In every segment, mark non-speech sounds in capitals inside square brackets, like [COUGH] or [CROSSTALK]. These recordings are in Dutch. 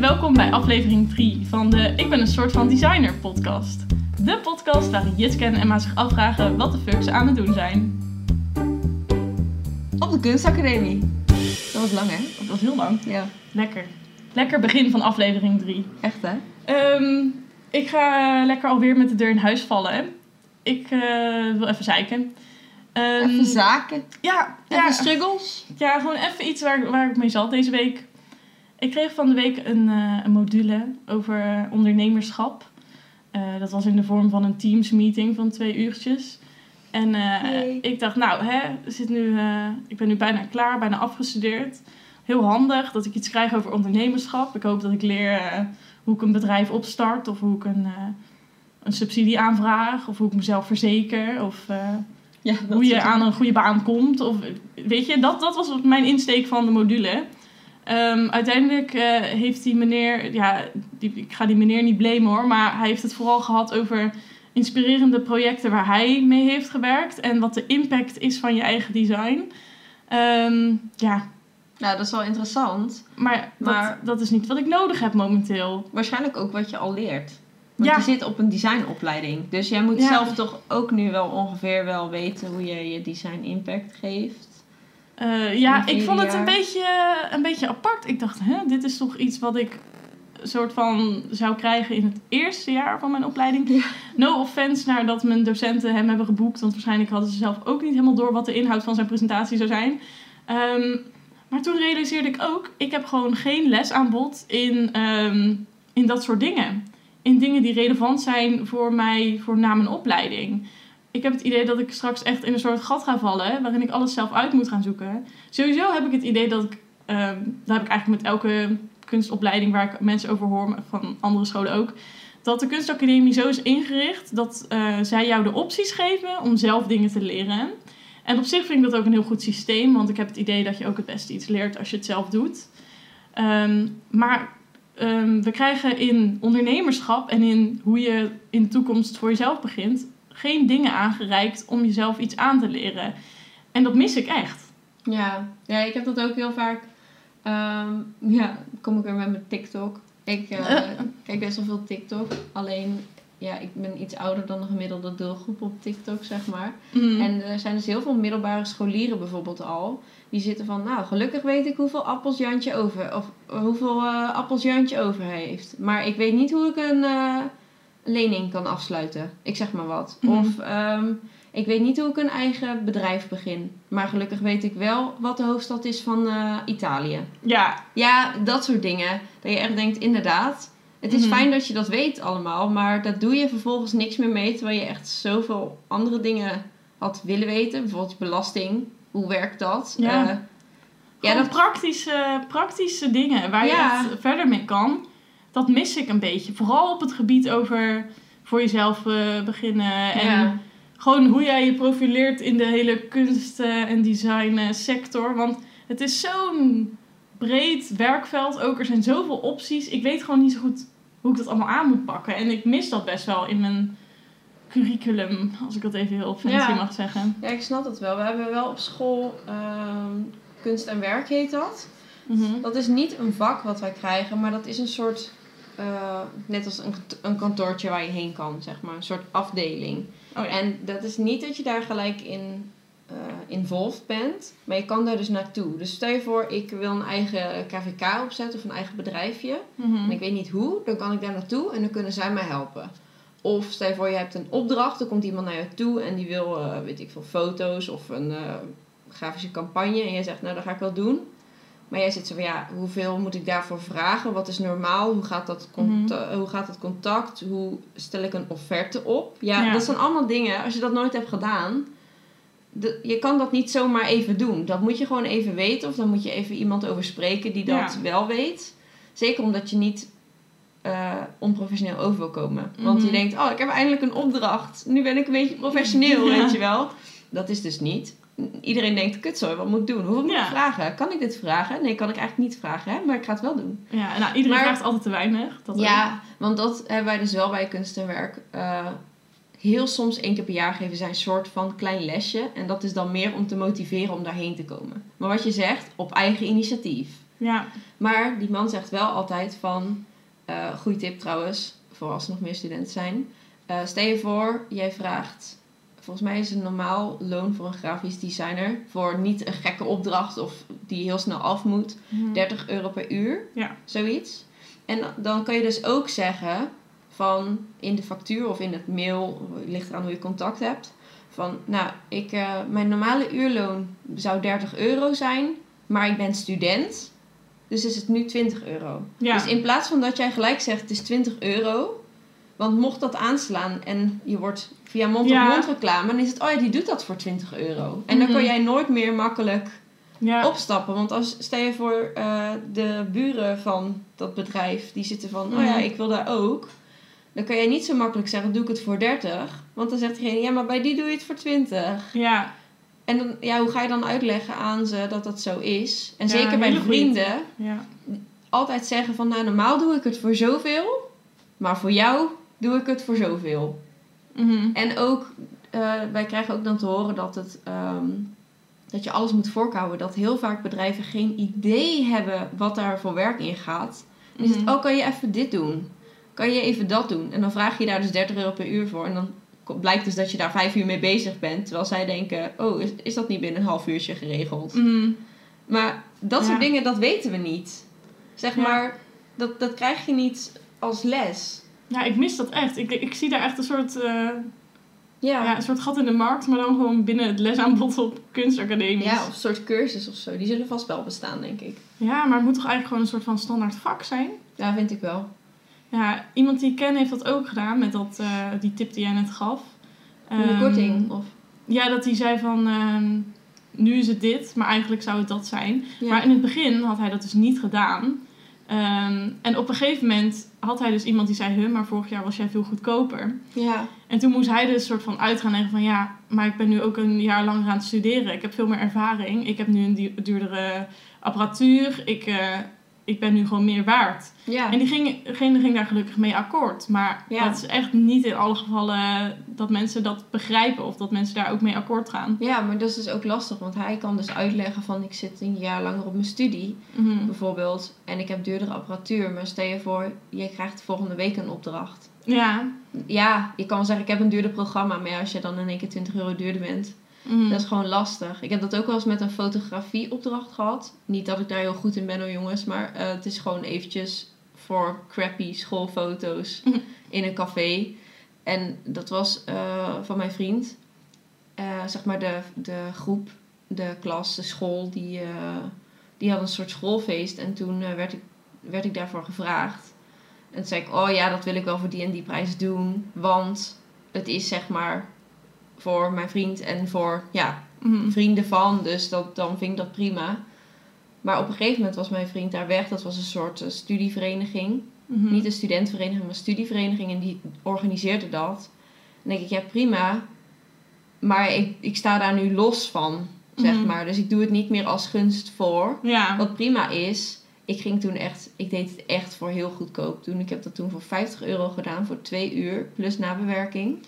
welkom bij aflevering 3 van de Ik ben een soort van designer podcast. De podcast waarin Jitske en Emma zich afvragen wat de fuck ze aan het doen zijn. Op de kunstacademie. Dat was lang, hè? Dat was heel lang. Ja. Lekker. Lekker begin van aflevering 3. Echt, hè? Ehm, ik ga lekker alweer met de deur in huis vallen. Ik eh, wil even zeiken. Ehm, Even zaken. ja, Even ja, struggles. ja, gewoon even iets waar, waar ik mee zat deze week. Ik kreeg van de week een, eh, een module over eh, ondernemerschap. Eh, dat was in de vorm van een Teams meeting van twee uurtjes. En ik dacht, nou, hè, zit nu, ik ben nu bijna klaar, bijna afgestudeerd. Heel handig dat ik iets krijg over ondernemerschap. Ik hoop dat ik leer hoe ik een bedrijf opstart of hoe ik een, een subsidie aanvraag of hoe ik mezelf verzeker of Ja, hoe je aan een goede baan komt. Of, weet je, dat, dat was mijn insteek van de module. Ehm, uiteindelijk eh, heeft die meneer, ja, die, ik ga die meneer niet blamen hoor, maar hij heeft het vooral gehad over inspirerende projecten waar hij mee heeft gewerkt en wat de impact is van je eigen design. Ehm, ja, Nou, dat is wel interessant. maar, Maar- Dat, dat is niet wat ik nodig heb momenteel. Waarschijnlijk ook wat je al leert. Want Ja. je zit op een designopleiding. Dus jij moet Ja. zelf toch ook nu wel ongeveer wel weten hoe je je design impact geeft. Eh, ja, ik vond het een beetje, een beetje apart. Ik dacht, hè, dit is toch iets wat ik soort van zou krijgen in het eerste jaar van mijn opleiding. Ja. No offense naar dat mijn docenten hem hebben geboekt. Want waarschijnlijk hadden ze zelf ook niet helemaal door wat de inhoud van zijn presentatie zou zijn. Ehm, maar toen realiseerde ik ook, ik heb gewoon geen lesaanbod in, ehm, in dat soort dingen. In dingen die relevant zijn voor mij, voor na mijn opleiding. Ik heb het idee dat ik straks echt in een soort gat ga vallen, waarin ik alles zelf uit moet gaan zoeken. Sowieso heb ik het idee dat ik, ehm dat heb ik eigenlijk met elke kunstopleiding waar ik mensen over hoor, van andere scholen ook, dat de kunstacademie zo is ingericht dat eh, zij jou de opties geven om zelf dingen te leren. En op zich vind ik dat ook een heel goed systeem, want ik heb het idee dat je ook het beste iets leert als je het zelf doet. Ehm, maar ehm, we krijgen in ondernemerschap en in hoe je in de toekomst voor jezelf begint, geen dingen aangereikt om jezelf iets aan te leren. En dat mis ik echt. Ja, ja ik heb dat ook heel vaak. Ehm, ja, kom ik weer met mijn TikTok. Ik eh, [LAUGHS] kijk best wel veel TikTok. Alleen, ja, ik ben iets ouder dan de gemiddelde doelgroep op TikTok, zeg maar. Mm. En er zijn dus heel veel middelbare scholieren bijvoorbeeld al. Die zitten van, nou, gelukkig weet ik hoeveel appels Jantje over, of hoeveel eh, appels Jantje over heeft. Maar ik weet niet hoe ik een eh, lening kan afsluiten. Ik zeg maar wat. Mhm. Of ehm, ik weet niet hoe ik een eigen bedrijf begin. Maar gelukkig weet ik wel wat de hoofdstad is van eh, Italië. ja, Ja, dat soort dingen. Dat je echt denkt, inderdaad. Het is Mhm. fijn dat je dat weet allemaal, maar daar doe je vervolgens niks meer mee. Terwijl je echt zoveel andere dingen had willen weten. Bijvoorbeeld belasting. Hoe werkt dat? Ja. Eh, ja, dat, praktische, praktische dingen waar Ja. je echt verder mee kan. Dat mis ik een beetje. Vooral op het gebied over voor jezelf eh, beginnen. En ja. gewoon hoe jij je profileert in de hele kunst- en design eh, sector. Want het is zo'n breed werkveld ook. Er zijn zoveel opties. Ik weet gewoon niet zo goed hoe ik dat allemaal aan moet pakken. En ik mis dat best wel in mijn curriculum, als ik dat even heel fancy Ja. mag zeggen. ja, ik snap dat wel. We hebben wel op school ehm, kunst en werk heet dat. Mhm. Dat is niet een vak wat wij krijgen, maar dat is een soort, eh, net als een, een kantoortje waar je heen kan, zeg maar. Een soort afdeling. Oh ja. En dat is niet dat je daar gelijk in eh involved bent, maar je kan daar dus naartoe. Dus stel je voor, ik wil een eigen KVK opzetten of een eigen bedrijfje. Mhm. En ik weet niet hoe, dan kan ik daar naartoe en dan kunnen zij mij helpen. Of stel je voor, je hebt een opdracht, dan komt iemand naar je toe en die wil, eh, weet ik veel, foto's of een grafische campagne. En jij zegt, nou, dat ga ik wel doen. Maar jij zit zo van, ja, hoeveel moet ik daarvoor vragen? Wat is normaal? Hoe gaat dat, conta- hoe gaat dat contact? Hoe stel ik een offerte op? Ja, Ja. dat zijn allemaal dingen, als je dat nooit hebt gedaan... de- je kan dat niet zomaar even doen. Dat moet je gewoon even weten. Of dan moet je even iemand over spreken die dat Ja. wel weet. Zeker omdat je niet eh, onprofessioneel over wil komen. Want Mhm. je denkt, oh, ik heb eindelijk een opdracht. Nu ben ik een beetje professioneel, Ja. [LAUGHS] weet je wel. Dat is dus niet. Iedereen denkt, kutzooi, wat moet ik doen? Hoeveel moet Ja. ik vragen? Kan ik dit vragen? Nee, kan ik eigenlijk niet vragen, hè? maar ik ga het wel doen. Ja, nou, iedereen Maar- vraagt altijd te weinig. Dat ook. ja, want dat hebben wij dus wel bij kunst en werk. Eh, heel soms één keer per jaar geven zij een soort van klein lesje. En dat is dan meer om te motiveren om daarheen te komen. Maar wat je zegt, op eigen initiatief. Ja. Maar die man zegt wel altijd van, eh goede tip trouwens, voor als er nog meer studenten zijn. Eh, stel je voor, jij vraagt, volgens mij is een normaal loon voor een grafisch designer, voor niet een gekke opdracht of die heel snel af moet, Mhm. 30 euro per uur, Ja. zoiets. En dan kan je dus ook zeggen van in de factuur of in het mail, ligt eraan hoe je contact hebt, van nou, ik, eh, mijn normale uurloon zou 30 euro zijn, maar ik ben student, dus is het nu 20 euro. Ja. Dus in plaats van dat jij gelijk zegt het is 20 euro, want mocht dat aanslaan en je wordt via mond-op-mond reclame, dan is het, oh ja, die doet dat voor 20 euro. En dan Mhm. kan jij nooit meer makkelijk ja. opstappen. Want als, stel je voor eh, de buren van dat bedrijf, die zitten van, oh ja, Mhm. ik wil daar ook. Dan kan jij niet zo makkelijk zeggen, doe ik het voor 30. Want dan zegt diegene, ja, maar bij die doe je het voor 20. Ja. En dan, ja, hoe ga je dan uitleggen aan ze dat dat zo is? En Ja, zeker bij goeie vrienden, Ja. altijd zeggen van, nou, normaal doe ik het voor zoveel. Maar voor jou doe ik het voor zoveel. Mhm. En ook, eh, wij krijgen ook dan te horen dat, het, ehm, dat je alles moet voorkouwen. Dat heel vaak bedrijven geen idee hebben wat daar voor werk in gaat. Het, Mhm. oh, kan je even dit doen? Kan je even dat doen? En dan vraag je daar dus 30 euro per uur voor. En dan blijkt dus dat je daar vijf uur mee bezig bent. Terwijl zij denken, oh, is, is dat niet binnen een half uurtje geregeld? Mhm. Maar dat Ja. soort dingen, dat weten we niet. Zeg Ja. maar, dat, dat krijg je niet als les. Ja, ik mis dat echt. Ik, ik zie daar echt een soort, eh, Ja. ja, een soort gat in de markt, maar dan gewoon binnen het lesaanbod op kunstacademies. Ja, of een soort cursus of zo. Die zullen vast wel bestaan, denk ik. Ja, maar het moet toch eigenlijk gewoon een soort van standaard vak zijn? Ja, vind ik wel. Ja, iemand die ik ken heeft dat ook gedaan met dat, eh, die tip die jij net gaf. Een Ehm, korting. Of, Ja, dat hij zei van, ehm, nu is het dit, maar eigenlijk zou het dat zijn. ja. Maar in het begin had hij dat dus niet gedaan. Ehm, en op een gegeven moment had hij dus iemand die zei, huh, maar vorig jaar was jij veel goedkoper. ja. En toen moest hij dus soort van uitgaan en van, ja, maar ik ben nu ook een jaar langer aan het studeren. Ik heb veel meer ervaring. Ik heb nu een du- duurdere apparatuur. Ik, eh, ik ben nu gewoon meer waard. Ja. En diegene ging, ging daar gelukkig mee akkoord. Maar Ja. dat is echt niet in alle gevallen dat mensen dat begrijpen of dat mensen daar ook mee akkoord gaan. ja, maar dat is dus ook lastig. Want hij kan dus uitleggen van ik zit een jaar langer op mijn studie. Mhm. Bijvoorbeeld. En ik heb duurdere apparatuur. Maar stel je voor, je krijgt volgende week een opdracht. Ja. Ja, je kan wel zeggen ik heb een duurder programma. Maar als je dan in één keer 20 euro duurder bent. Mhm. Dat is gewoon lastig. Ik heb dat ook wel eens met een fotografieopdracht gehad. Niet dat ik daar heel goed in ben hoor jongens. Maar eh, het is gewoon eventjes voor crappy schoolfoto's Mhm. in een café. En dat was eh, van mijn vriend. Eh, zeg maar de, de groep, de klas, de school. Die, die had een soort schoolfeest. En toen werd, ik, werd ik daarvoor gevraagd. En toen zei ik, oh ja, dat wil ik wel voor die en die prijs doen. Want het is zeg maar voor mijn vriend en voor ja, Mhm. vrienden van. Dus dat, dan vind ik dat prima. Maar op een gegeven moment was mijn vriend daar weg. Dat was een soort eh, studievereniging. Mhm. Niet een studentenvereniging, maar een studievereniging. En die organiseerde dat. En denk ik, ja prima. Maar ik, ik sta daar nu los van, zeg Mhm. maar. Dus ik doe het niet meer als gunst voor. Ja. Wat prima is, ik ging toen echt, ik deed het echt voor heel goedkoop toen. Ik heb dat toen voor 50 euro gedaan voor twee uur plus nabewerking.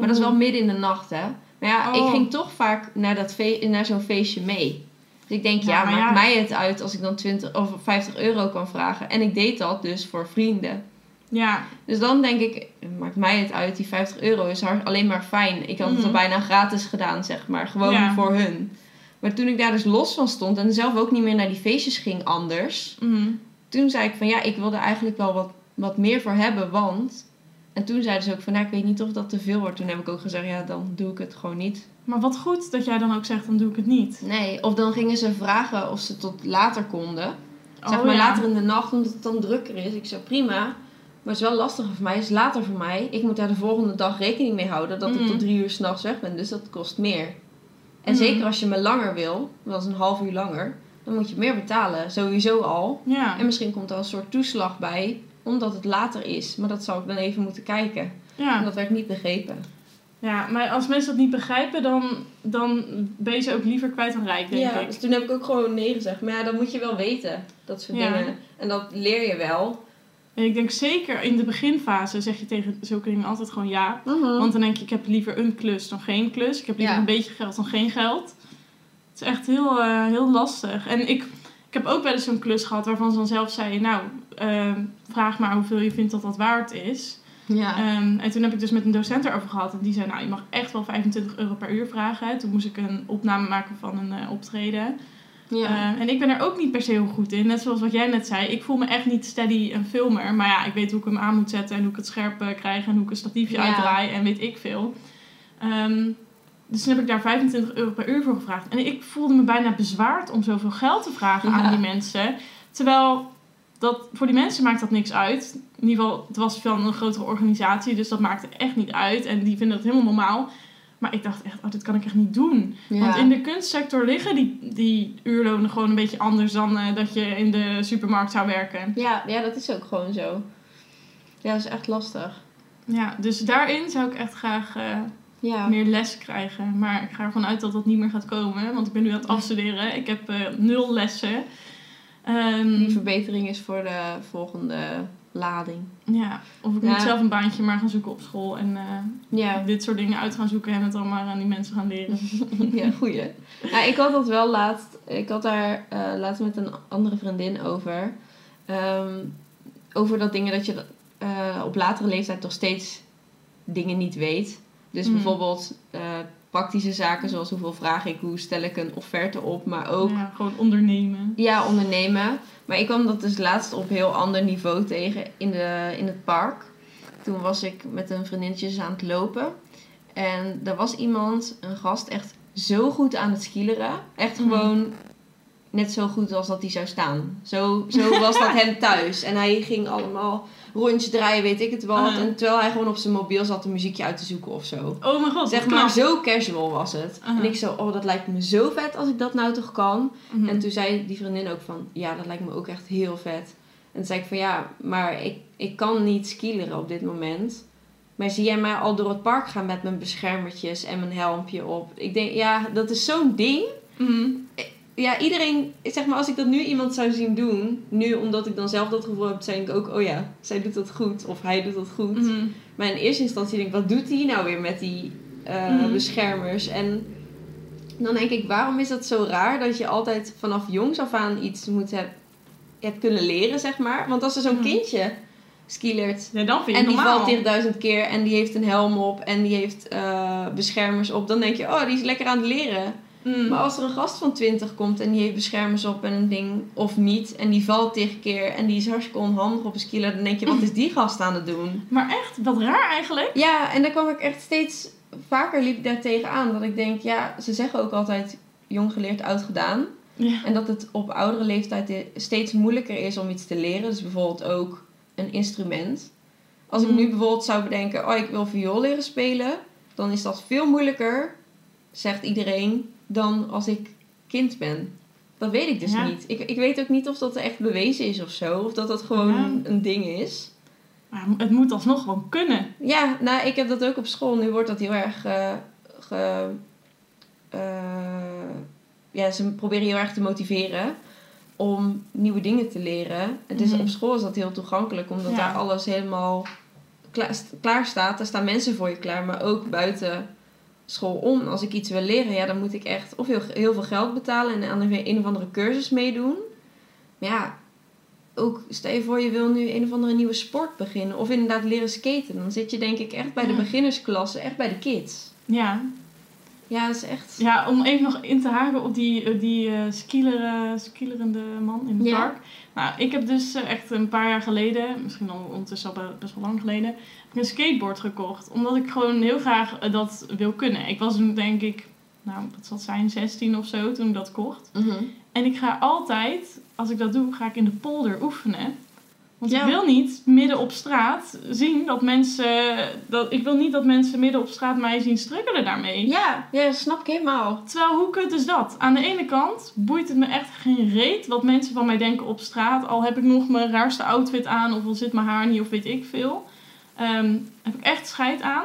Maar dat is wel midden in de nacht, hè. Maar ja, Oh. ik ging toch vaak naar, dat naar zo'n feestje mee. Dus ik denk, Ja, ja, maakt ja. mij het uit als ik dan 20 of 50 euro kan vragen. En ik deed dat dus voor vrienden. Ja. Dus dan denk ik, maakt mij het uit, die 50 euro is alleen maar fijn. Ik had het al Mhm. bijna gratis gedaan, zeg maar. Gewoon Ja. voor hun. Maar toen ik daar dus los van stond en zelf ook niet meer naar die feestjes ging anders Mhm. toen zei ik van ja, ik wil er eigenlijk wel wat, wat meer voor hebben, want... En toen zeiden ze ook van, nou, ik weet niet of dat te veel wordt. Toen heb ik ook gezegd, ja, dan doe ik het gewoon niet. Maar wat goed dat jij dan ook zegt, dan doe ik het niet. Nee, of dan gingen ze vragen of ze tot later konden. zeg Oh, maar ja. later in de nacht, omdat het dan drukker is. Ik zei, prima. Maar het is wel lastiger voor mij, het is later voor mij. Ik moet daar de volgende dag rekening mee houden dat ik Mhm. tot drie uur s'nachts weg ben. Dus dat kost meer. En Mhm. zeker als je me langer wil, dat is een half uur langer, dan moet je meer betalen. Sowieso al. Ja. En misschien komt er een soort toeslag bij, omdat het later is. Maar dat zou ik dan even moeten kijken. En Ja. dat werd niet begrepen. ja, maar als mensen dat niet begrijpen, dan, dan ben je ze ook liever kwijt dan rijk, denk Ja, ik. dus toen heb ik ook gewoon nee gezegd. Maar ja, dat moet je wel weten. Dat soort Ja. dingen. En dat leer je wel. En ik denk zeker in de beginfase zeg je tegen zulke dingen altijd gewoon ja. Want dan denk je, ik heb liever een klus dan geen klus. Ik heb liever Ja. een beetje geld dan geen geld. Het is echt heel, eh, heel lastig. En ik, Ik heb ook wel eens zo'n klus gehad waarvan ze dan zelf zei... Nou, eh, vraag maar hoeveel je vindt dat dat waard is. Ja. Ehm, en toen heb ik dus met een docent erover gehad. En die zei, nou, je mag echt wel 25 euro per uur vragen. Toen moest ik een opname maken van een eh, optreden. ja. Eh, en ik ben er ook niet per se heel goed in. Net zoals wat jij net zei. Ik voel me echt niet steady een filmer. Maar ja, ik weet hoe ik hem aan moet zetten. En hoe ik het scherp eh, krijg. En hoe ik een statiefje Ja. uitdraai. En weet ik veel. Ehm, dus toen heb ik daar 25 euro per uur voor gevraagd. En ik voelde me bijna bezwaard om zoveel geld te vragen Ja. aan die mensen. Terwijl dat, voor die mensen maakt dat niks uit. In ieder geval, het was van een grotere organisatie. Dus dat maakte echt niet uit. En die vinden het helemaal normaal. Maar ik dacht echt, oh, dit kan ik echt niet doen. Ja. Want in de kunstsector liggen die, die uurlonen gewoon een beetje anders dan eh, dat je in de supermarkt zou werken. Ja, ja, dat is ook gewoon zo. Ja, dat is echt lastig. Ja, dus daarin zou ik echt graag eh, Ja. meer les krijgen. Maar ik ga ervan uit dat dat niet meer gaat komen. Want ik ben nu aan het afstuderen. Ik heb eh, nul lessen. Ehm, Die verbetering is voor de volgende lading. ja, of ik Ja. moet zelf een baantje maar gaan zoeken op school. En eh, Ja, dit soort dingen uit gaan zoeken. En het dan maar aan die mensen gaan leren. [LAUGHS] ja goeie. Ja, ik had dat wel laatst. Ik had daar eh, laatst met een andere vriendin over. Ehm, over dat dingen dat je eh, op latere leeftijd toch steeds dingen niet weet. Dus Mm. bijvoorbeeld praktische zaken zoals hoeveel vraag ik, hoe stel ik een offerte op, maar ook Ja, gewoon ondernemen. Ja, ondernemen. Maar ik kwam dat dus laatst op heel ander niveau tegen in, de, in het park. Toen was ik met een vriendinnetje aan het lopen. En er was iemand, een gast, echt zo goed aan het skileren. Echt Mhm. gewoon net zo goed als dat hij zou staan. Zo, zo was dat hem thuis. En hij ging allemaal rondjes draaien, weet ik het wat. Ah. En terwijl hij gewoon op zijn mobiel zat een muziekje uit te zoeken of zo. Oh mijn god, Zeg maar, zo casual was het. En ik zo, oh, dat lijkt me zo vet als ik dat nou toch kan. Mhm. En toen zei die vriendin ook van, ja, dat lijkt me ook echt heel vet. En toen zei ik van, ja, maar ik, ik kan niet skileren op dit moment. Maar zie jij mij al door het park gaan met mijn beschermertjes en mijn helmpje op? Ik denk, ja, dat is zo'n ding. Mhm. Ja, iedereen, zeg maar, als ik dat nu iemand zou zien doen, nu omdat ik dan zelf dat gevoel heb, denk ik ook, oh ja, zij doet dat goed of hij doet dat goed. Mhm. Maar in eerste instantie denk ik, wat doet hij nou weer met die eh, Mhm. beschermers? En dan denk ik, waarom is dat zo raar dat je altijd vanaf jongs af aan iets moet heb, hebt kunnen leren, zeg maar? Want als er zo'n Mhm. kindje skilert Ja, dan vind je en die normaal. valt tigduizend keer en die heeft een helm op en die heeft eh, beschermers op, dan denk je, oh, die is lekker aan het leren. Mm. Maar als er een gast van 20 komt en die heeft beschermers op en een ding of niet, en die valt tig keer en die is hartstikke onhandig op een skiller, dan denk je, wat is die gast aan het doen? Maar echt, wat raar eigenlijk. Ja, en daar kwam ik echt steeds vaker liep ik daar tegenaan. Dat ik denk, ja, ze zeggen ook altijd jong geleerd, oud gedaan. Ja. En dat het op oudere leeftijd steeds moeilijker is om iets te leren. Dus bijvoorbeeld ook een instrument. Als ik Mm. nu bijvoorbeeld zou bedenken, oh ik wil viool leren spelen. Dan is dat veel moeilijker, zegt iedereen, dan als ik kind ben. Dat weet ik dus Ja. niet. Ik, ik weet ook niet of dat echt bewezen is of zo. Of dat dat gewoon Ja. een ding is. Maar het moet alsnog gewoon kunnen. Ja, nou, ik heb dat ook op school. Nu wordt dat heel erg. eh, ge, eh, ja, ze proberen heel erg te motiveren om nieuwe dingen te leren. En dus Mhm. op school is dat heel toegankelijk, omdat Ja. daar alles helemaal klaar, klaar staat. Daar staan mensen voor je klaar, maar ook buiten school om. Als ik iets wil leren, ja, dan moet ik echt of heel, heel veel geld betalen en aan een, een of andere cursus meedoen. Maar ja, ook stel je voor je wil nu een of andere nieuwe sport beginnen of inderdaad leren skaten. Dan zit je denk ik echt bij de beginnersklasse, echt bij de kids. Ja. Ja, dat is echt... ja, om even nog in te haken op die, eh, die skieler, eh, skielerende man in het Ja. park. Nou, ik heb dus eh, echt een paar jaar geleden, misschien al ondertussen al best wel lang geleden, een skateboard gekocht. Omdat ik gewoon heel graag dat wil kunnen. Ik was toen denk ik, nou, wat zal het zijn, 16 of zo toen ik dat kocht. Mhm. En ik ga altijd, als ik dat doe, ga ik in de polder oefenen. Want Ja. ik wil niet midden op straat zien dat mensen. Dat, ik wil niet dat mensen midden op straat mij zien struggelen daarmee. Ja, ja, dat snap ik helemaal. Terwijl, hoe kut is dat? Aan de ene kant boeit het me echt geen reet wat mensen van mij denken op straat. Al heb ik nog mijn raarste outfit aan, of al zit mijn haar niet, of weet ik veel. Ehm, heb ik echt scheid aan.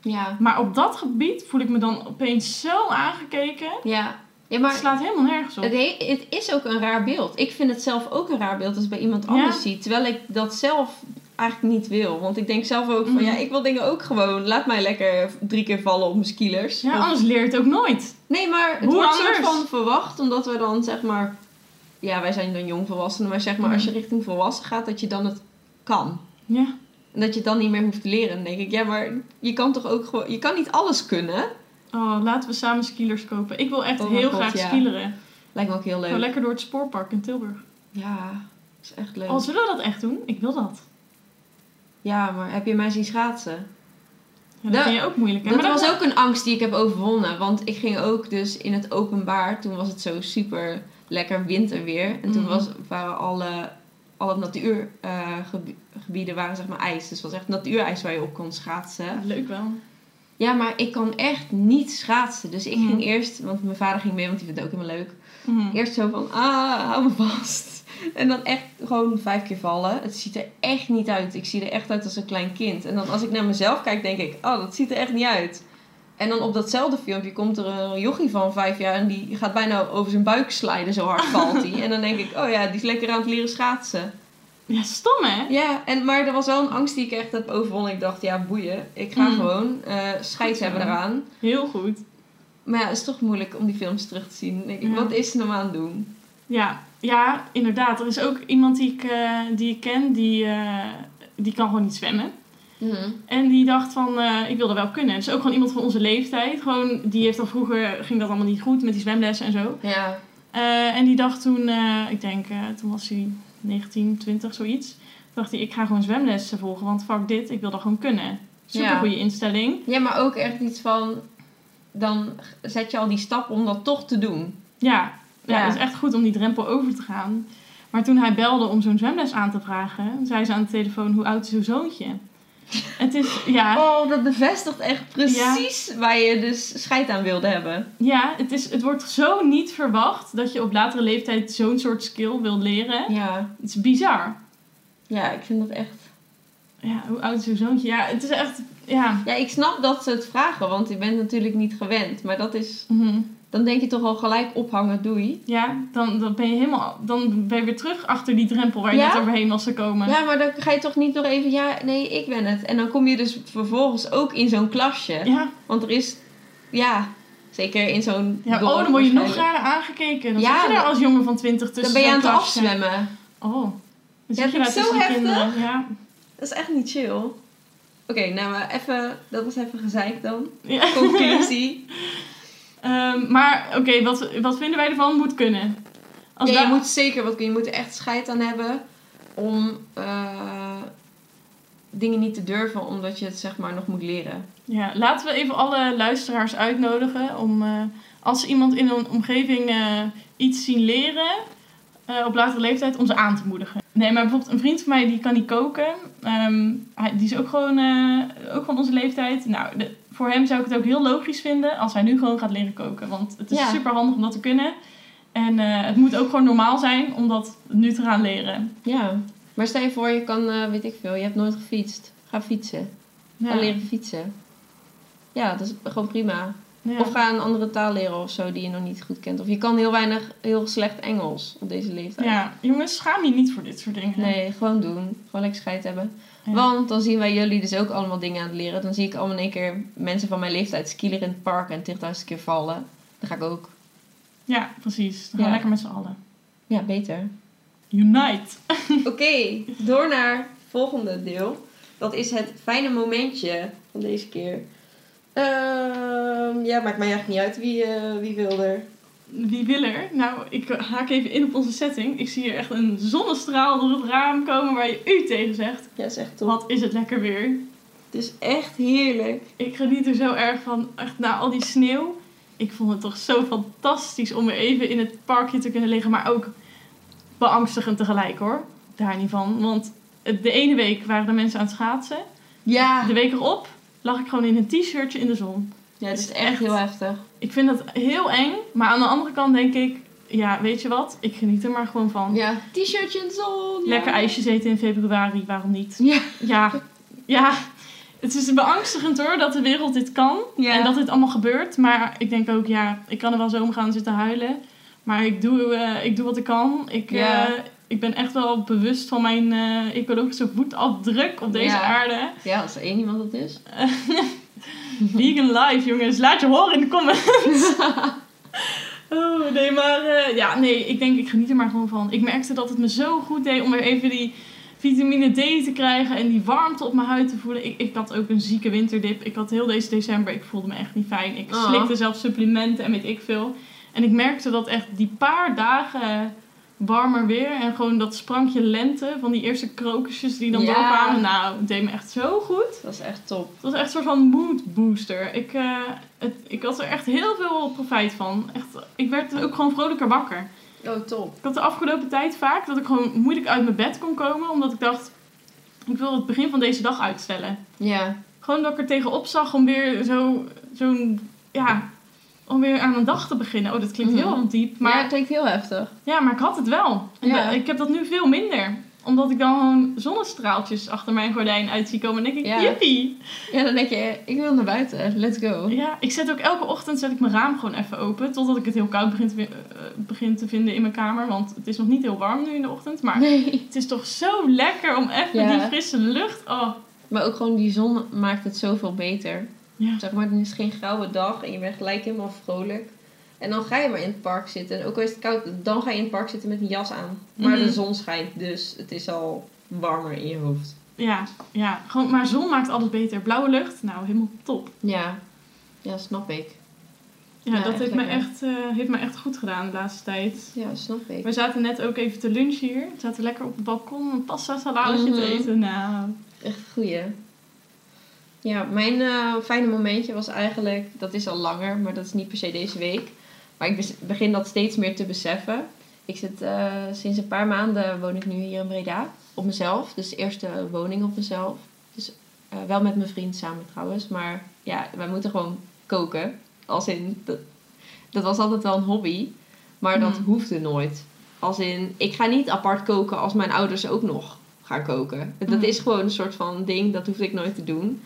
Ja. Maar op dat gebied voel ik me dan opeens zo aangekeken. Ja. Ja, Het maar slaat helemaal nergens op. het, he- het is ook een raar beeld. Ik vind het zelf ook een raar beeld als ik bij iemand anders Ja. zie. Terwijl ik dat zelf eigenlijk niet wil. Want ik denk zelf ook van, Mhm. ja, ik wil dingen ook gewoon... Laat mij lekker drie keer vallen op mijn skilers. Ja, Of- anders leer je het ook nooit. Nee, maar het Hoe wordt soort van verwacht, omdat we dan zeg maar ja, wij zijn dan jongvolwassenen, maar zeg maar als je richting volwassen gaat, dat je dan het kan. Ja. En dat je het dan niet meer hoeft te leren. Dan denk ik, ja, maar je kan toch ook gewoon, je kan niet alles kunnen. Oh, laten we samen skilers kopen. Ik wil echt Oh heel god, graag ja. skileren. Lijkt me ook heel leuk. Gewoon lekker door het spoorpark in Tilburg. Ja, is echt leuk. Oh, zullen we dat echt doen? Ik wil dat. Ja, maar heb je mij zien schaatsen? Ja, dat Dat- vind je ook moeilijk. Hè? Dat Maar was ook een angst die ik heb overwonnen. Want ik ging ook dus in het openbaar. Toen was het zo super lekker winterweer. En toen Mhm. was, waren alle, alle natuurgebieden waren zeg maar ijs. Dus het was echt natuurijs waar je op kon schaatsen. Leuk wel. Ja, maar ik kan echt niet schaatsen. Dus ik ging eerst, want mijn vader ging mee, want die vindt het ook helemaal leuk. Mhm. Eerst zo van, ah, hou me vast. [LAUGHS] En dan echt gewoon vijf keer vallen. Het ziet er echt niet uit. Ik zie er echt uit als een klein kind. En dan als ik naar mezelf kijk, denk ik, oh, dat ziet er echt niet uit. En dan op datzelfde filmpje komt er een jochie van vijf jaar en die gaat bijna over zijn buik slijden, zo hard valt hij. [LAUGHS] En dan denk ik, oh ja, die is lekker aan het leren schaatsen. Ja, stom hè? Ja, en, maar er was wel een angst die ik echt heb overwonnen. Ik dacht, ja, boeien. Ik ga Mm. gewoon scheid zo. hebben eraan. Heel goed. Maar ja, het is toch moeilijk om die films terug te zien. Ik, Ja. wat is ze nou aan het doen? Ja, ja, inderdaad. Er is ook iemand die ik, eh, die ik ken, die, eh, die kan gewoon niet zwemmen. En die dacht van, ik wil dat wel kunnen. Dus ook gewoon iemand van onze leeftijd. Gewoon, die heeft al vroeger, ging dat allemaal niet goed met die zwemlessen en zo. Ja, en die dacht toen, ik denk, toen was hij 19, 20, zoiets. Toen dacht hij, ik ga gewoon zwemlessen volgen, want fuck dit, ik wil dat gewoon kunnen. Super Ja. goede instelling. Ja, maar ook echt iets van... Dan zet je al die stap om dat toch te doen. Ja, ja. Ja. het is echt goed om die drempel over te gaan. Maar toen hij belde om zo'n zwemles aan te vragen, zei ze aan de telefoon, hoe oud is uw zoontje? Het is, ja, Oh, dat bevestigt echt precies waar je dus scheid aan wilde hebben. ja het, is, het wordt zo niet verwacht dat je op latere leeftijd zo'n soort skill wil leren. Ja. Het is bizar. Ja, ik vind dat echt... Ja, hoe oud is uw zoontje? Ja, het is echt, ja. Ja, ik snap dat ze het vragen, want je bent natuurlijk niet gewend. Maar dat is... mhm. Dan denk je toch al gelijk ophangen, doei. Ja, dan, dan ben je helemaal, dan ben je weer terug achter die drempel waar je Ja? net overheen was gekomen. Ja, maar dan ga je toch niet nog even... Ja, nee, ik ben het. En dan kom je dus vervolgens ook in zo'n klasje. Ja, Want er is... Ja, zeker in zo'n... ja dorp oh, dan word je nog raar aangekeken. Dan Ja, zit je daar als jongen van 20 tussen Dan ben je aan het klasje. afzwemmen. Oh, dan Ja, zit je daar zo heftig. kinderen. Ja. Dat is echt niet chill. Oké, nou maar even... Dat was even gezeik dan. Ja. Conclusie. [LAUGHS] Ehm, maar oké, wat, wat vinden wij ervan? Moet kunnen. Als ja, je moet zeker wat Je moet er echt scheid aan hebben om eh, dingen niet te durven, omdat je het zeg maar nog moet leren. ja, laten we even alle luisteraars uitnodigen om eh, als ze iemand in hun omgeving eh, iets zien leren op latere leeftijd, om ze aan te moedigen. Nee, maar bijvoorbeeld een vriend van mij die kan niet koken. Ehm, hij, die is ook gewoon, ook van onze leeftijd. Nou, de- voor hem zou ik het ook heel logisch vinden als hij nu gewoon gaat leren koken. Want het is Ja. super handig om dat te kunnen. En eh, het moet ook gewoon normaal zijn om dat nu te gaan leren. Ja. Maar stel je voor, je kan, eh, weet ik veel, je hebt nooit gefietst. Ga fietsen. Ja. Ga leren fietsen. Ja, dat is gewoon prima. Ja. Of ga een andere taal leren of zo die je nog niet goed kent. Of je kan heel weinig, heel slecht Engels op deze leeftijd. Ja, jongens, schaam je niet voor dit soort dingen. Nee, gewoon doen. Gewoon lekker scheid hebben. Ja. Want dan zien wij jullie dus ook allemaal dingen aan het leren. Dan zie ik allemaal in één keer mensen van mijn leeftijd skileren in het park en 10.000 keer vallen. Dan ga ik ook. Ja, precies. Dan gaan we lekker met z'n allen. Ja, beter. Unite. [LAUGHS] Oké, door naar het volgende deel. Dat is het fijne momentje van deze keer. Ehm, ja, maakt mij eigenlijk niet uit wie, eh, wie wil er. Wie wil er? Nou, ik haak even in op onze setting. Ik zie hier echt een zonnestraal door het raam komen waar je u tegen zegt. Ja, is echt top. Wat is het lekker weer. Het is echt heerlijk. Ik geniet er zo erg van. Echt na al die sneeuw. Ik vond het toch zo fantastisch om weer even in het parkje te kunnen liggen. Maar ook beangstigend tegelijk hoor. Daar niet van. Want de ene week waren er mensen aan het schaatsen. Ja. De week erop lag ik gewoon in een t-shirtje in de zon. Ja, het is is echt echt- heel heftig. Ik vind dat heel eng. Maar aan de andere kant denk ik... Ja, weet je wat? Ik geniet er maar gewoon van. Ja, t-shirtje in de zon. ja. Lekker ijsjes eten in februari, waarom niet? Ja. Ja, ja. Het is beangstigend hoor dat de wereld dit kan. Ja. En dat dit allemaal gebeurt. Maar ik denk ook, ja, ik kan er wel zo om gaan zitten huilen. Maar ik doe, eh, ik doe wat ik kan. Ik, Ja. eh, ik ben echt wel bewust van mijn eh, ecologische voetafdruk op deze Ja. aarde. Ja, als er één iemand dat is. [LAUGHS] [LAUGHS] Vegan life, jongens. Laat je horen in de comments. [LAUGHS] Oh, nee, maar eh, ja, nee, ik denk, ik geniet er maar gewoon van. Ik merkte dat het me zo goed deed om weer even die vitamine D te krijgen en die warmte op mijn huid te voelen. Ik, ik had ook een zieke winterdip. Ik had heel deze december, ik voelde me echt niet fijn. Ik Oh. slikte zelfs supplementen en weet ik veel. En ik merkte dat echt die paar dagen warmer weer en gewoon dat sprankje lente van die eerste krokusjes die dan Ja. doorkwamen. Nou, het deed me echt zo goed. Dat is echt top. Het was echt een soort van mood booster. Ik, eh, het, ik had er echt heel veel profijt van. Echt, ik werd ook gewoon vrolijker wakker. Oh, top. Ik had de afgelopen tijd vaak dat ik gewoon moeilijk uit mijn bed kon komen. Omdat ik dacht, ik wil het begin van deze dag uitstellen. Ja. Gewoon dat ik er tegenop zag om weer zo, zo'n, ja, om weer aan een dag te beginnen. Oh, dat klinkt Mhm. heel diep. Maar Maar het klinkt heel heftig. ja, maar ik had het wel. Ja. ik heb dat nu veel minder. Omdat ik dan gewoon zonnestraaltjes achter mijn gordijn uit zie komen. En dan denk ik, Ja. jippie. Ja, dan denk je, ik wil naar buiten. Let's go. Ja, ik zet ook elke ochtend zet ik mijn raam gewoon even open. Totdat ik het heel koud begin te, eh, begin te vinden in mijn kamer. Want het is nog niet heel warm nu in de ochtend. Maar Nee. het is toch zo lekker om even Ja. die frisse lucht. Oh, Maar ook gewoon die zon maakt het zoveel beter. Ja. Zeg maar, het is geen grauwe dag en je bent gelijk helemaal vrolijk. En dan ga je maar in het park zitten. En ook al is het koud, dan ga je in het park zitten met een jas aan. Maar Mhm. de zon schijnt, dus het is al warmer in je hoofd. Ja, ja. Gewoon, maar zon maakt alles beter. Blauwe lucht, nou helemaal top. Ja, ja snap ik. Ja, Ja, dat heeft, me echt, eh, heeft me echt goed gedaan de laatste tijd. Ja, snap ik. We zaten net ook even te lunchen hier. We zaten lekker op het balkon een pasta saladetje te Mhm. eten. Nou, Echt goeie. Ja, mijn eh, fijne momentje was eigenlijk, dat is al langer, maar dat is niet per se deze week. Maar ik begin dat steeds meer te beseffen. Ik zit eh, sinds een paar maanden woon ik nu hier in Breda. Op mezelf. Dus de eerste woning op mezelf. Dus eh, wel met mijn vriend samen trouwens. Maar ja, wij moeten gewoon koken. Als in, dat, dat was altijd wel een hobby. Maar dat Mhm. hoefde nooit. Als in, ik ga niet apart koken als mijn ouders ook nog gaan koken. Dat Mhm. is gewoon een soort van ding, dat hoefde ik nooit te doen.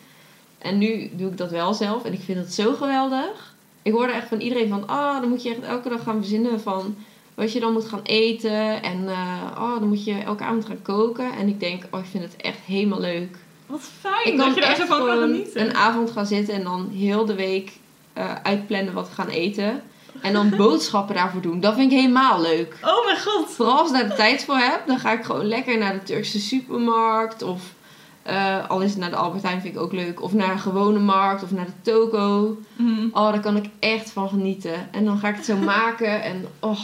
En nu doe ik dat wel zelf en ik vind het zo geweldig. Ik hoorde echt van iedereen van, ah, dan moet je echt elke dag gaan verzinnen van wat je dan moet gaan eten. En eh, oh, dan moet je elke avond gaan koken. En ik denk, oh, ik vind het echt helemaal leuk. wat fijn Ik dat je daar echt zo van kan genieten. een avond gaan zitten en dan heel de week eh, uitplannen wat we gaan eten. En dan boodschappen daarvoor doen. Dat vind ik helemaal leuk. Oh mijn god. Vooral als ik daar de tijd voor heb, dan ga ik gewoon lekker naar de Turkse supermarkt. Of eh, al is het naar de Albert Heijn, vind ik ook leuk. Of naar een gewone markt of naar de toko. Mhm. Oh, daar kan ik echt van genieten. En dan ga ik het zo [LAUGHS] maken en oh,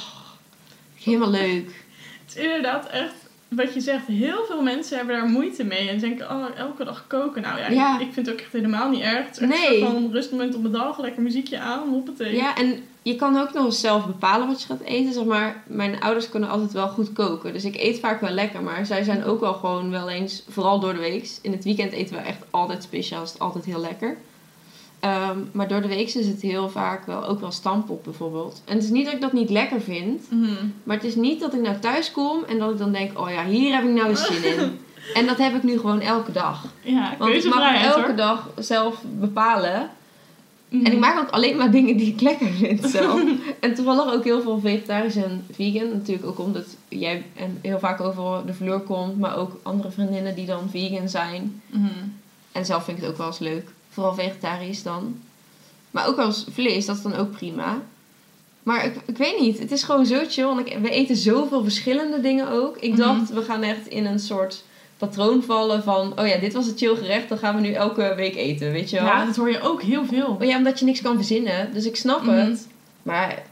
helemaal leuk. Het is inderdaad echt, wat je zegt, heel veel mensen hebben daar moeite mee. En denken, oh, elke dag koken. Nou ja, Ja. Ik, ik vind het ook echt helemaal niet erg. Het is echt Nee. een rustmoment op de dag, lekker muziekje aan, hoppatee. Ja, en je kan ook nog eens zelf bepalen wat je gaat eten. Zeg maar, mijn ouders kunnen altijd wel goed koken. Dus ik eet vaak wel lekker. Maar zij zijn ook wel gewoon wel eens, vooral door de week. In het weekend eten we echt altijd speciaal. Is het altijd heel lekker. Ehm, maar door de week is het heel vaak wel ook wel stampot bijvoorbeeld. En het is niet dat ik dat niet lekker vind. Mhm. Maar het is niet dat ik nou thuis kom en dat ik dan denk, oh ja, hier heb ik nou eens zin in. [LAUGHS] En dat heb ik nu gewoon elke dag. Ja, Want ik mag elke hoor. dag zelf bepalen. Mhm. En ik maak ook alleen maar dingen die ik lekker vind zelf. [LAUGHS] en toevallig ook heel veel vegetarisch en vegan. Natuurlijk ook omdat jij en heel vaak over de vloer komt. Maar ook andere vriendinnen die dan vegan zijn. Mhm. En zelf vind ik het ook wel eens leuk. Vooral vegetarisch dan. Maar ook eens vlees, dat is dan ook prima. Maar ik, ik weet niet, het is gewoon zo chill. Want ik, we eten zoveel verschillende dingen ook. Ik Mhm. dacht, we gaan echt in een soort patroon vallen van... Oh ja, dit was het chill gerecht, dan gaan we nu elke week eten, weet je wel? Ja, dat hoor je ook heel veel. Maar ja, omdat je niks kan verzinnen. Dus ik snap Mhm. het. Maar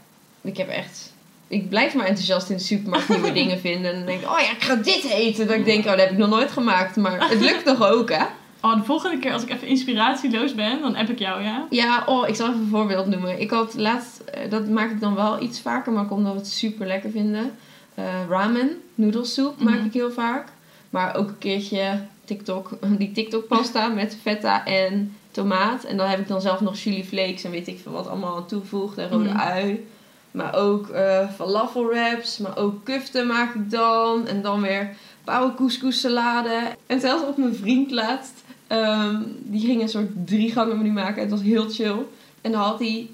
ik heb echt... Ik blijf maar enthousiast in de supermarkt nieuwe [LAUGHS] dingen vinden. En dan denk ik, oh ja, ik ga dit eten. Dat ik denk, oh, dat heb ik nog nooit gemaakt. Maar het lukt [LAUGHS] toch ook, hè? Oh, de volgende keer als ik even inspiratieloos ben, dan app ik jou, ja? Ja, oh, ik zal even een voorbeeld noemen. Ik had laatst, eh, dat maak ik dan wel iets vaker, maar omdat we het super lekker vinden. Eh, ramen, noedelsoep maak Mhm. ik heel vaak. Maar ook een keertje TikTok, [LAUGHS] die TikTok pasta met feta en tomaat. En dan heb ik dan zelf nog chili flakes en weet ik veel wat allemaal aan toegevoegd. En rode Mhm. ui. Maar ook eh falafel wraps, maar ook kufte maak ik dan. En dan weer pauwe couscous salade. En zelfs op mijn vriend laatst. ehm, die ging een soort drie gangen menu maken. Het was heel chill. En dan had hij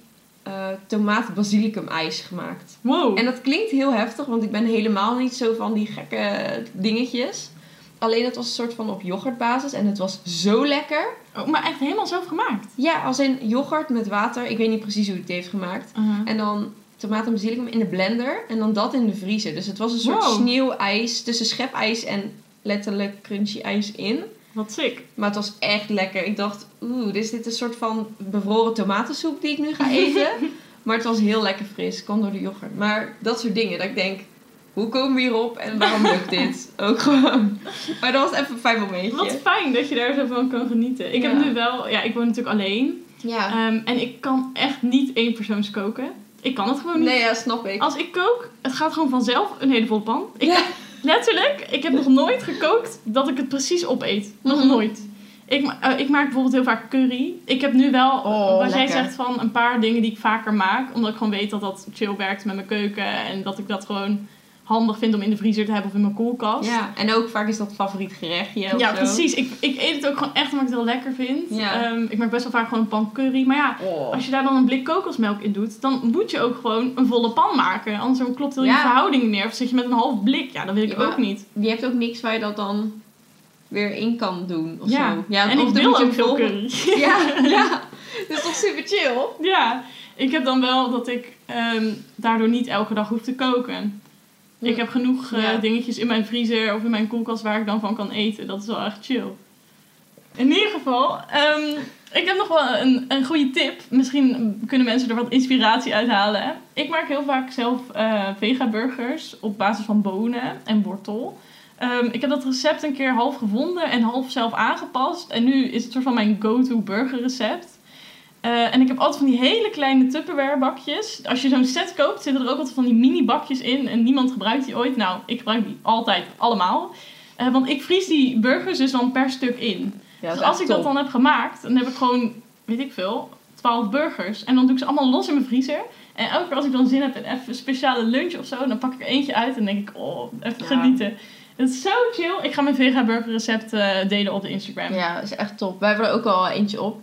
eh tomaat basilicum ijs gemaakt. Wow. En dat klinkt heel heftig, want ik ben helemaal niet zo van die gekke dingetjes. Alleen het was een soort van op yoghurtbasis en het was zo lekker. Oh, maar echt helemaal zelf gemaakt. Ja, als in yoghurt met water. Ik weet niet precies hoe het heeft gemaakt. Uh-huh. En dan en basilicum in de blender. En dan dat in de vriezer. Dus het was een soort Wow. sneeuwijs tussen schepijs en letterlijk crunchy ijs in. Wat sick. Maar het was echt lekker. Ik dacht, oeh, is dit een soort van bevroren tomatensoep die ik nu ga eten? [LAUGHS] maar het was heel lekker fris. Kwam door de yoghurt. Maar dat soort dingen. Dat ik denk, hoe komen we hierop en waarom lukt dit? [LAUGHS] Ook gewoon. Maar dat was even een fijn momentje. Wat fijn dat je daar zo van kan genieten. Ik Ja. heb nu wel, ja, ik woon natuurlijk alleen. Ja. Ehm, en ik kan echt niet één persoons koken. Ik kan het gewoon niet. Nee, ja, snap ik. Als ik kook, het gaat gewoon vanzelf een hele volle pan. Ik, Ja. [LAUGHS] Letterlijk, ik heb nog nooit gekookt dat ik het precies opeet. Nog Mhm. nooit. Ik, eh, ik maak bijvoorbeeld heel vaak curry. Ik heb nu wel, Oh, wat jij zegt, van een paar dingen die ik vaker maak. Omdat ik gewoon weet dat dat chill werkt met mijn keuken. En dat ik dat gewoon handig vind om in de vriezer te hebben of in mijn koelkast. Ja, en ook vaak is dat favoriet gerechtje. Ja, precies. Ik, ik eet het ook gewoon echt omdat ik het heel lekker vind. Ja. Ehm, ik maak best wel vaak gewoon een pan curry. Maar ja, Oh. als je daar dan een blik kokosmelk in doet, dan moet je ook gewoon een volle pan maken. Anders dan klopt heel je verhouding niet meer. Of zit je met een half blik. Ja, dat wil ik Ja, ook niet. Je hebt ook niks waar je dat dan weer in kan doen of Ja. zo. Ja, en of ik wil ook veel curry. [LAUGHS] Ja, [LAUGHS] ja. Dat is toch super chill? ja, ik heb dan wel dat ik ehm, daardoor niet elke dag hoef te koken. Ik heb genoeg eh, Ja. dingetjes in mijn vriezer of in mijn koelkast waar ik dan van kan eten. Dat is wel echt chill. In ieder geval, ehm, ik heb nog wel een, een goede tip. Misschien kunnen mensen er wat inspiratie uit halen. Ik maak heel vaak zelf eh vega-burgers op basis van bonen en wortel. Ehm, ik heb dat recept een keer half gevonden en half zelf aangepast. En nu is het soort van mijn go-to burgerrecept. Eh, en ik heb altijd van die hele kleine Tupperware bakjes. Als je zo'n set koopt, zitten er ook altijd van die mini bakjes in. En niemand gebruikt die ooit. Nou, ik gebruik die altijd allemaal. Eh, want ik vries die burgers dus dan per stuk in. Ja, dus als ik dat dan heb gemaakt, dan heb ik gewoon, weet ik veel, 12 burgers. En dan doe ik ze allemaal los in mijn vriezer. En elke keer als ik dan zin heb in even een speciale lunch of zo, dan pak ik er eentje uit en denk ik, oh, even Ja. genieten. Het is zo chill. Ik ga mijn vega burger recept eh, delen op de Instagram. Ja, dat is echt top. Wij hebben er ook al eentje op.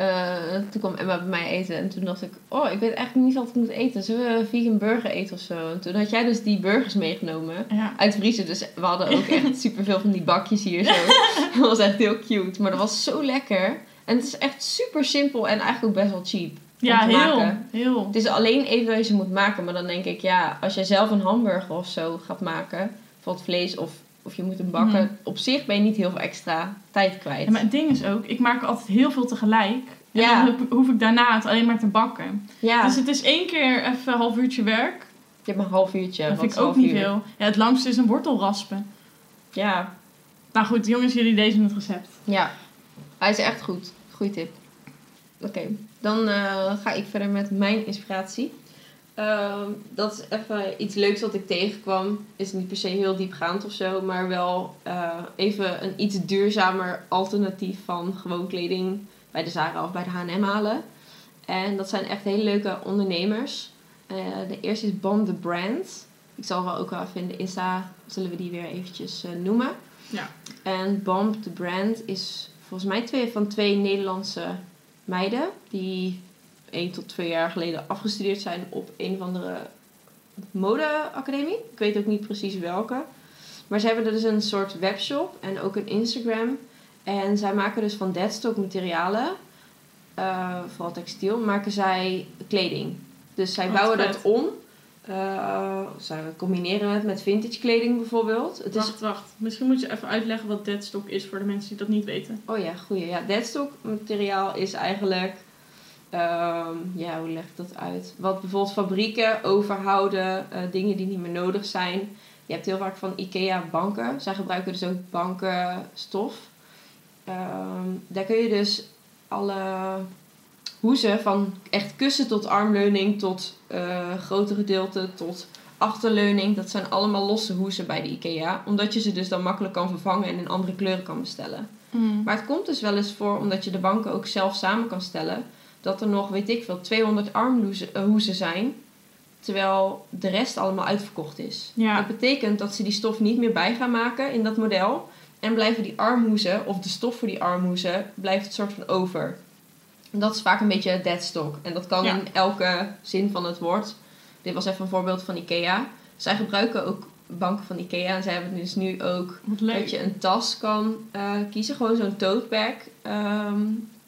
Eh, toen kwam Emma bij mij eten en toen dacht ik, oh, ik weet eigenlijk niet wat ik moet eten. Zullen we vegan burger eten of zo? En toen had jij dus die burgers meegenomen Ja. uit vriezen. Dus we hadden ook [LAUGHS] echt superveel van die bakjes hier zo. [LAUGHS] dat was echt heel cute. Maar dat was zo lekker. En het is echt super simpel en eigenlijk ook best wel cheap. Ja, te heel, maken. heel. Het is alleen even dat je ze moet maken. Maar dan denk ik, ja, als jij zelf een hamburger of zo gaat maken, bijvoorbeeld vlees of, of je moet hem bakken, Mhm. op zich ben je niet heel veel extra tijd kwijt. Ja, maar het ding is ook, ik maak altijd heel veel tegelijk. En Ja. dan hoef ik daarna het alleen maar te bakken. ja, Dus het is één keer even een half uurtje werk. je hebt maar een half uurtje. dat vind ik ook niet uur? veel. Ja, het langste is een wortel raspen. Ja, Nou goed, jongens, jullie lezen het recept. ja. Hij is echt goed. Goeie tip. Oké, dan eh, ga ik verder met mijn inspiratie. Ehm, dat is even iets leuks wat ik tegenkwam. Is niet per se heel diepgaand of zo, maar wel eh, even een iets duurzamer alternatief van gewoon kleding bij de Zara of bij de H&M halen. En dat zijn echt hele leuke ondernemers. Eh, de eerste is Bomb the Brand. Ik zal wel ook wel even in de Insta, zullen we die weer eventjes eh, noemen. Ja. En Bomb the Brand is volgens mij twee van twee Nederlandse meiden die één tot twee jaar geleden afgestudeerd zijn op een of andere modeacademie. Ik weet ook niet precies welke. Maar ze hebben dus een soort webshop en ook een Instagram. En zij maken dus van deadstock materialen, eh, vooral textiel, maken zij kleding. Dus zij Wat bouwen vet. dat om. Eh, zij combineren het met vintage kleding bijvoorbeeld. Het is Wacht, wacht. Misschien moet je even uitleggen wat deadstock is voor de mensen die dat niet weten. Oh ja, goeie. Ja, deadstock materiaal is eigenlijk... ehm, ja, hoe leg ik dat uit? Wat bijvoorbeeld fabrieken overhouden, eh, dingen die niet meer nodig zijn. Je hebt heel vaak van IKEA banken. Zij gebruiken dus ook bankenstof. Ehm, daar kun je dus alle hoezen van echt kussen tot armleuning tot eh grote gedeelte tot achterleuning. Dat zijn allemaal losse hoezen bij de IKEA. Omdat je ze dus dan makkelijk kan vervangen en in andere kleuren kan bestellen. Maar het komt dus wel eens voor, omdat je de banken ook zelf samen kan stellen, dat er nog, weet ik veel, 200 armhoezen eh, zijn, terwijl de rest allemaal uitverkocht is. Ja. Dat betekent dat ze die stof niet meer bij gaan maken in dat model. En blijven die armhoezen, of de stof voor die armhoezen, blijft het soort van over. Dat is vaak een beetje deadstock. En dat kan Ja. in elke zin van het woord. Dit was even een voorbeeld van Ikea. Zij gebruiken ook banken van Ikea. En zij hebben dus nu ook dat je een tas kan eh, kiezen. Gewoon zo'n tote bag ehm,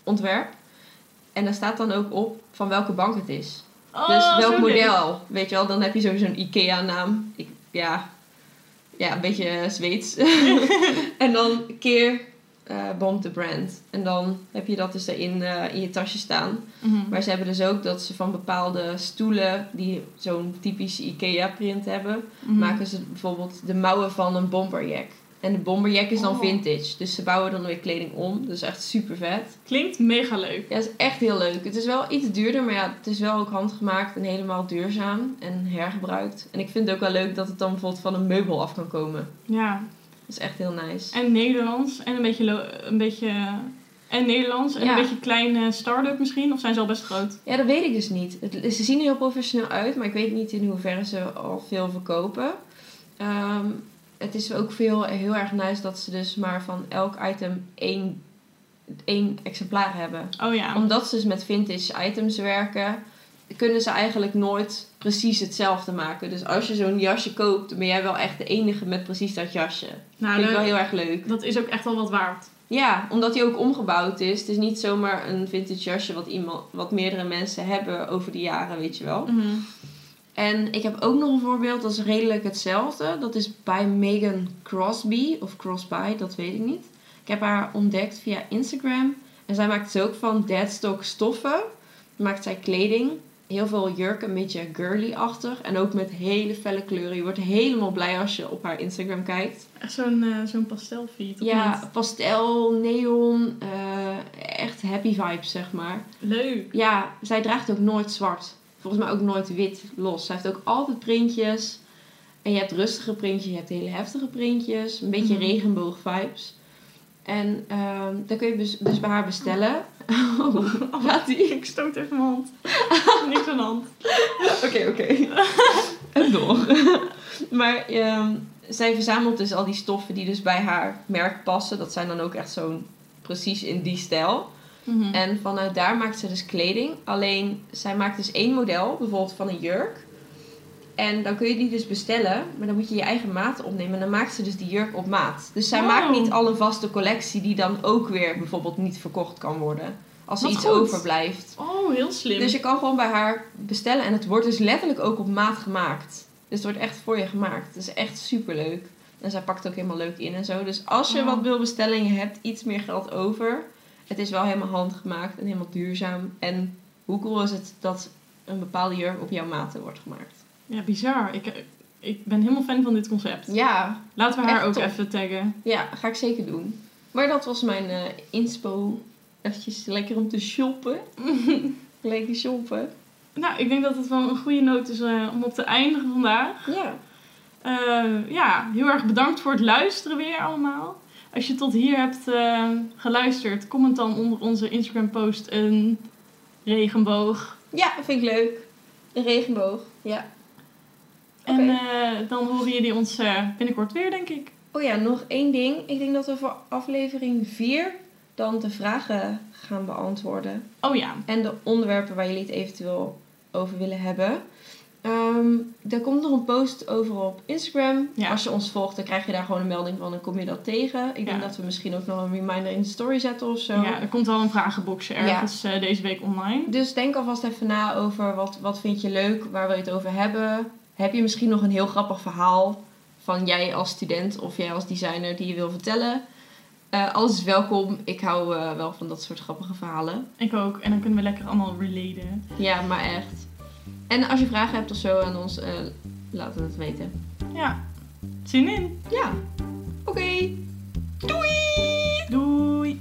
ontwerp. En daar staat dan ook op van welke bank het is. Oh, dus welk leuk. model? Weet je wel, dan heb je sowieso een IKEA-naam. Ik, ja, ja, een beetje eh, Zweeds. [LAUGHS] en dan keer eh Bomb the brand. En dan heb je dat dus erin eh, in je tasje staan. Mhm. Maar ze hebben dus ook dat ze van bepaalde stoelen die zo'n typische IKEA-print hebben, Mhm. maken ze bijvoorbeeld de mouwen van een bomberjack. En de bomberjack is dan Oh. vintage. Dus ze bouwen dan weer kleding om. Dus echt super vet. Klinkt mega leuk. Ja, is echt heel leuk. Het is wel iets duurder, maar ja, het is wel ook handgemaakt en helemaal duurzaam en hergebruikt. En ik vind het ook wel leuk dat het dan bijvoorbeeld van een meubel af kan komen. Ja. Dat is echt heel nice. En Nederlands. En een beetje... Een beetje en Nederlands. En Ja. een beetje kleine start-up misschien. Of zijn ze al best groot? Ja, dat weet ik dus niet. Het, ze zien er heel professioneel uit, maar ik weet niet in hoeverre ze al veel verkopen. Ehm, het is ook veel, heel erg nice dat ze dus maar van elk item één, één exemplaar hebben. Oh ja. Omdat ze dus met vintage items werken, kunnen ze eigenlijk nooit precies hetzelfde maken. Dus als je zo'n jasje koopt, dan ben jij wel echt de enige met precies dat jasje. Nou, Vind ik wel heel erg leuk. dat is ook echt wel wat waard. Ja, omdat hij ook omgebouwd is. Het is niet zomaar een vintage jasje wat, iemand, wat meerdere mensen hebben over de jaren, weet je wel. Mhm. En ik heb ook nog een voorbeeld, dat is redelijk hetzelfde. Dat is bij Megan Crosby, of Crosby, dat weet ik niet. Ik heb haar ontdekt via Instagram. En zij maakt dus ook van deadstock stoffen. Maakt zij kleding. Heel veel jurken, een beetje girly-achtig. En ook met hele felle kleuren. Je wordt helemaal blij als je op haar Instagram kijkt. Echt zo'n eh, zo'n pastelfeed. Ja, niet? pastel, neon, eh, echt happy vibes, zeg maar. Leuk. Ja, zij draagt ook nooit zwart. Volgens mij ook nooit wit los. Zij heeft ook altijd printjes. En je hebt rustige printjes, je hebt hele heftige printjes. Een beetje Mhm. regenboog vibes. En ehm dan kun je dus, dus bij haar bestellen. Oh, [LAUGHS] gaat die? Ik stoot even mijn hand. Niks aan de hand. Oké, oké. [LAUGHS] En door. maar ehm, zij verzamelt dus al die stoffen die dus bij haar merk passen. Dat zijn dan ook echt zo'n precies in die stijl. Mhm. En vanuit daar maakt ze dus kleding. Alleen, zij maakt dus één model, bijvoorbeeld van een jurk. En dan kun je die dus bestellen, maar dan moet je je eigen maat opnemen. En dan maakt ze dus die jurk op maat. Dus zij Wow. maakt niet al een vaste collectie die dan ook weer bijvoorbeeld niet verkocht kan worden. Als er iets goed. overblijft. Oh, heel slim. Dus je kan gewoon bij haar bestellen en het wordt dus letterlijk ook op maat gemaakt. Dus het wordt echt voor je gemaakt. Het is echt super leuk. En zij pakt ook helemaal leuk in en zo. Dus als je Oh. wat wil bestellen en je hebt iets meer geld over. Het is wel helemaal handgemaakt en helemaal duurzaam. En hoe cool is het dat een bepaalde jurk op jouw maten wordt gemaakt. Ja, bizar. Ik, ik ben helemaal fan van dit concept. Ja, Laten we haar ook top. even taggen. ja, ga ik zeker doen. Maar dat was mijn eh, inspo. Eventjes lekker om te shoppen. [LAUGHS] lekker shoppen. Nou, ik denk dat het wel een goede noot is eh, om op te eindigen vandaag. Ja. Eh, ja, heel erg bedankt voor het luisteren weer allemaal. Als je tot hier hebt eh, geluisterd, comment dan onder onze Instagram post een regenboog. Ja, vind ik leuk. Een regenboog. Ja. En eh, dan horen jullie ons eh, binnenkort weer, denk ik. Oh ja, nog één ding. Ik denk dat we voor aflevering 4 dan de vragen gaan beantwoorden. Oh ja, En de onderwerpen waar jullie het eventueel over willen hebben. Ehm er komt nog een post over op Instagram. Ja. Als je ons volgt, dan krijg je daar gewoon een melding van en kom je dat tegen. Ik denk Ja. dat we misschien ook nog een reminder in de story zetten of zo. ja, er komt wel een vragenboxje ergens eh, deze week online. Dus denk alvast even na over wat, wat vind je leuk, waar wil je het over hebben. Heb je misschien nog een heel grappig verhaal van jij als student of jij als designer die je wil vertellen? Eh, alles is welkom. Ik hou eh, wel van dat soort grappige verhalen. Ik ook. En dan kunnen we lekker allemaal relaten. Ja, maar echt. En als je vragen hebt of zo aan ons, uh, laat het weten. Ja. Zin in? Ja. Oké. Doei! Doei!